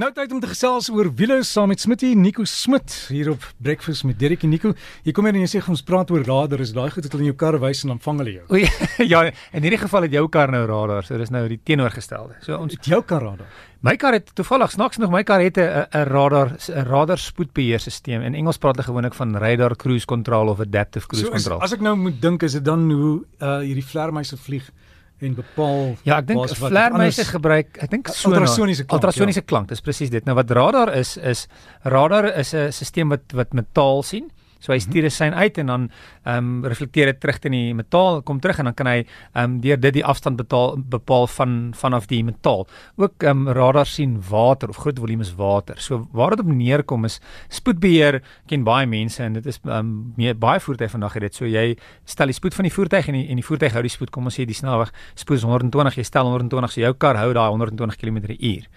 Nou tyd om te gesels oor wiele saam met Smitty Nico Smit hier op Breakfast met Derek en Nico. Hier kom hier en jy sê ons praat oor radar. Is daai goed wat hulle in jou kar wys en dan vang hulle jou? O ja, in hierdie geval het jou kar nou radar, so dis nou die teenoorgestelde. So ons het jou kar radar. My kar het toevallig snaaks nog my kar het 'n radar 'n radar spoedbeheerstelsel. In Engels praat hulle gewoonlik van radar cruise control of adaptive cruise so control. As ek nou moet dink is dit dan hoe uh hierdie vlermuise vlieg en bepaal Ja, ek dink vlermuise gebruik, ek dink so ultrasoniese klank. Ultrasoniese ja. klank, dis presies dit. Nou wat radar is is radar is 'n stelsel wat wat metaal sien. So hy mhm. stuur 'n sein uit en dan ehm um, reflekteer dit terug in die metaal, kom terug en dan kan hy ehm um, deur dit die afstand betaal bepaal van vanaf die metaal. Ook ehm um, radar sien water of groot volumes water. So waar dit op neerkom is spoedbeheer ken baie mense en dit is ehm um, baie voertuie vandag het dit. So jy stel die spoed van die voertuig en die, en die voertuig hou die spoed. Kom ons sê die snelweg spoed is 120, jy stel 120, so jou kar hou daai 120 km/h.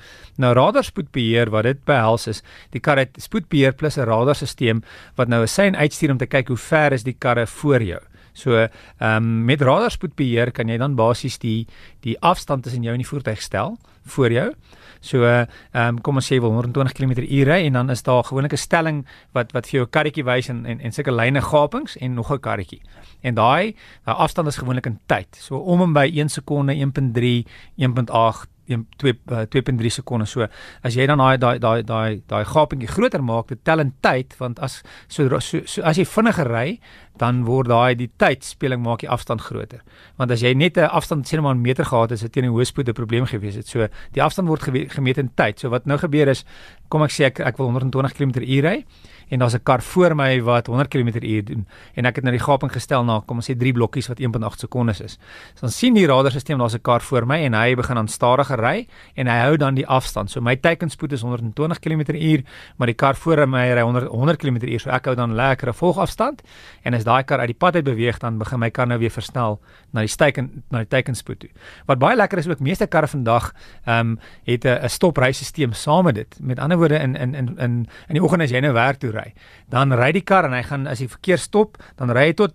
Nou radar spoedbeheer wat dit behels is die kar het spoedbeheer plus 'n radarstelsel wat nou 'n sein en uitstuur om te kyk hoe ver is die karre voor jou. So, ehm um, met radarspoedbeheer kan jy dan basies die die afstand tussen jou en die voertuig stel voor jou. So, ehm um, kom ons sê wil 120 km/h ry en dan is daar gewoonlik 'n stelling wat wat vir jou 'n karretjie wys en en en sulke lyne gapings en nog 'n karretjie. En daai daai afstand is gewoonlik in tyd. So om en by 1 sekonde, 1.3, 1.8 2 2.3 sekondes so as jy dan daai daai daai daai daai gapingie groter maak dit tel in tyd want as so, so, so as jy vinniger ry dan word daai die tydspeling maak die afstand groter. Want as jy net 'n afstand sê net maar 'n meter gehad het is dit teen die hoëspoed 'n probleem gewees het. So die afstand word gemeet in tyd. So wat nou gebeur is kom ek sê ek ek wil 120 km/h ry en daar's 'n kar voor my wat 100 km/h doen en ek het nou die gaping gestel na kom ons sê 3 blokkies wat 1.8 sekondes is. So dan sien die radarstelsel daar's 'n kar voor my en hy begin aan stadiger ry en hy hou dan die afstand. So my teikenspoed is 120 km/h, maar die kar voor my ry 100 100 km/h. So ek hou dan lekker 'n volgafstand en as daai kar uit die pad uit beweeg dan begin my kar nou weer versnel na die teiken na die teikenspoed toe. Wat baie lekker is ook meeste karre vandag ehm um, het 'n stoprysstelsel saam met dit. Met ander woorde in in in in in die oggend as jy nou werk toe ry, dan ry die kar en hy gaan as die verkeer stop, dan ry hy tot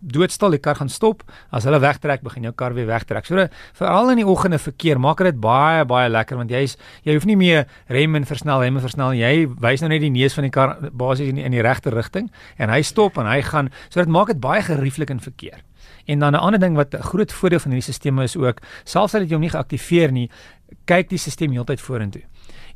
doodstil, die kar gaan stop. As hulle wegtrek, begin jou kar weer wegtrek. So veral in die oggende verkeer maak dit baie baie lekker want jy's jy hoef nie meer rem en versnel, rem en versnel. Jy wys nou net die neus van die kar basies in die, in die regte rigting en hy stop en hy gaan so dit maak dit baie gerieflik in verkeer. En dan 'n ander ding wat 'n groot voordeel van hierdie stelsel is ook, selfs al het jy hom nie geaktiveer nie, kyk die stelsel heeltyd vorentoe.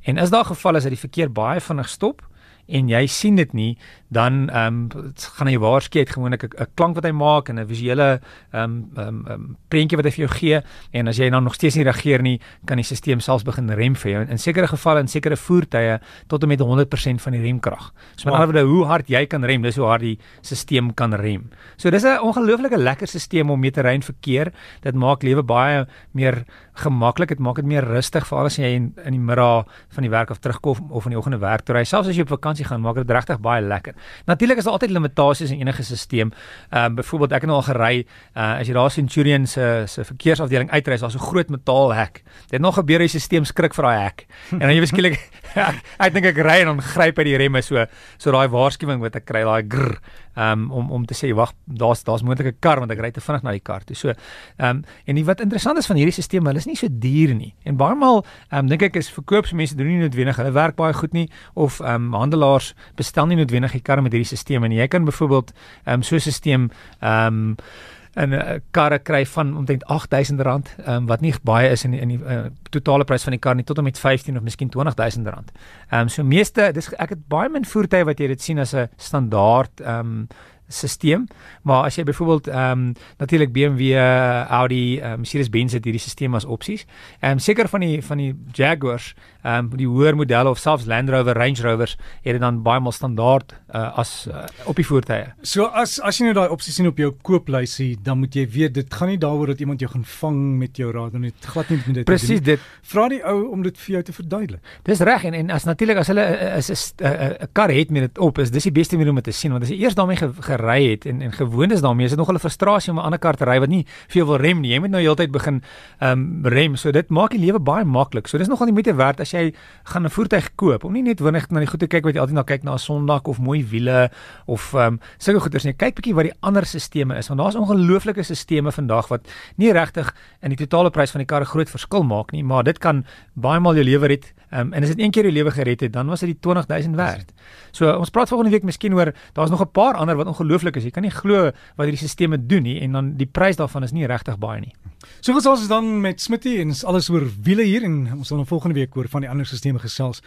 En as daar geval is dat die verkeer baie vinnig stop, en jy sien dit nie dan ehm um, gaan hy waarsku het gewoonlik 'n klank wat hy maak en 'n visuele ehm um, ehm um, um, prentjie wat hy vir jou gee en as jy dan nog steeds nie reageer nie kan die stelsel selfs begin rem vir jou in, in sekere gevalle in sekere voertuie tot en met 100% van die remkrag. So met ander woorde hoe hard jy kan rem dis hoe hard die stelsel kan rem. So dis 'n ongelooflike lekker stelsel om mee te ry in verkeer. Dit maak lewe baie meer gemaklik. Dit maak dit meer rustig veral as jy in, in die middag van die werk af terugkom of in die oggende werk toe ry. Selfs as jy op vakansie gaan, maak dit regtig baie lekker. Natuurlik is daar altyd limitasies in enige stelsel. Ehm um, byvoorbeeld ek het nou al gery, uh, as jy daar Centurion se se verkeersafdeling uitry, is daar so 'n groot metaalhek. Dit nog gebeur die stelsel skrik vir daai hek. En dan jy beskielik ek, ek dink ek ry en dan gryp hy die remme so so daai waarskuwing wat ek kry, daai grr um, om om te sê wag daar's daar's moontlik 'n kar want ek ry te vinnig na die kar toe. So ehm um, en die wat interessant is van hierdie stelsel, hulle is nie so duur nie. En baie maal ehm um, dink ek is verkoopsmense doen nie noodwendig hulle werk baie goed nie of ehm um, handelaars bestel nie noodwendig die karre met hierdie stelsel en jy kan byvoorbeeld ehm um, so 'n stelsel ehm um, 'n uh, karre kry van omtrent R8000, um, wat nie baie is in die, in die uh, totale prys van die kar nie tot en met 15 of miskien R20000. Ehm um, so meeste dis ek het baie min voertuie wat jy dit sien as 'n standaard ehm um, stelsel. Maar as jy byvoorbeeld ehm um, natuurlik BMW, Audi, um, Mercedes-Benz het hierdie stelsel as opsies. Ehm um, seker van die van die Jaguars, ehm um, die hoër modelle of selfs Land Rover, Range Rovers het dit dan baie maal standaard uh, as uh, op die voertuie. So as as jy nou daai opsies sien op jou kooplysie, dan moet jy weet dit gaan nie daaroor dat iemand jou gaan vang met jou raad net glad nie met dit. Presies dit. Vra die ou om dit vir jou te verduidelik. Dis reg en en as natuurlik as hulle is 'n 'n kar het met dit op, is dis die beste manier om dit te sien want as jy eers daarmee ge, ge gery het en en gewoond is daarmee, is dit nog 'n frustrasie om 'n ander kar te ry wat nie veel wil rem nie. Jy moet nou heeltyd begin ehm um, rem. So dit maak die lewe baie maklik. So dis nogal die moeite werd as jy gaan 'n voertuig koop om nie net winnig na die goed te kyk wat jy altyd na kyk na 'n Sondag of mooi wiele of ehm um, sulke goeders nie. Kyk bietjie wat die ander stelsels is want daar's ongelooflike stelsels vandag wat nie regtig in die totale prys van die kar 'n groot verskil maak nie, maar dit kan baie maal jou lewe red. Um, en as dit een keer jou lewe gered het, dan was dit die 20000 werd. So ons praat volgende week miskien oor daar's nog 'n paar ander wat ongelooflik is. Jy kan nie glo wat hierdie stelsels doen nie en dan die prys daarvan is nie regtig baie nie. So gesels ons dan met Smitty en alles oor wiele hier en ons sal dan volgende week oor van die ander stelsels gesels.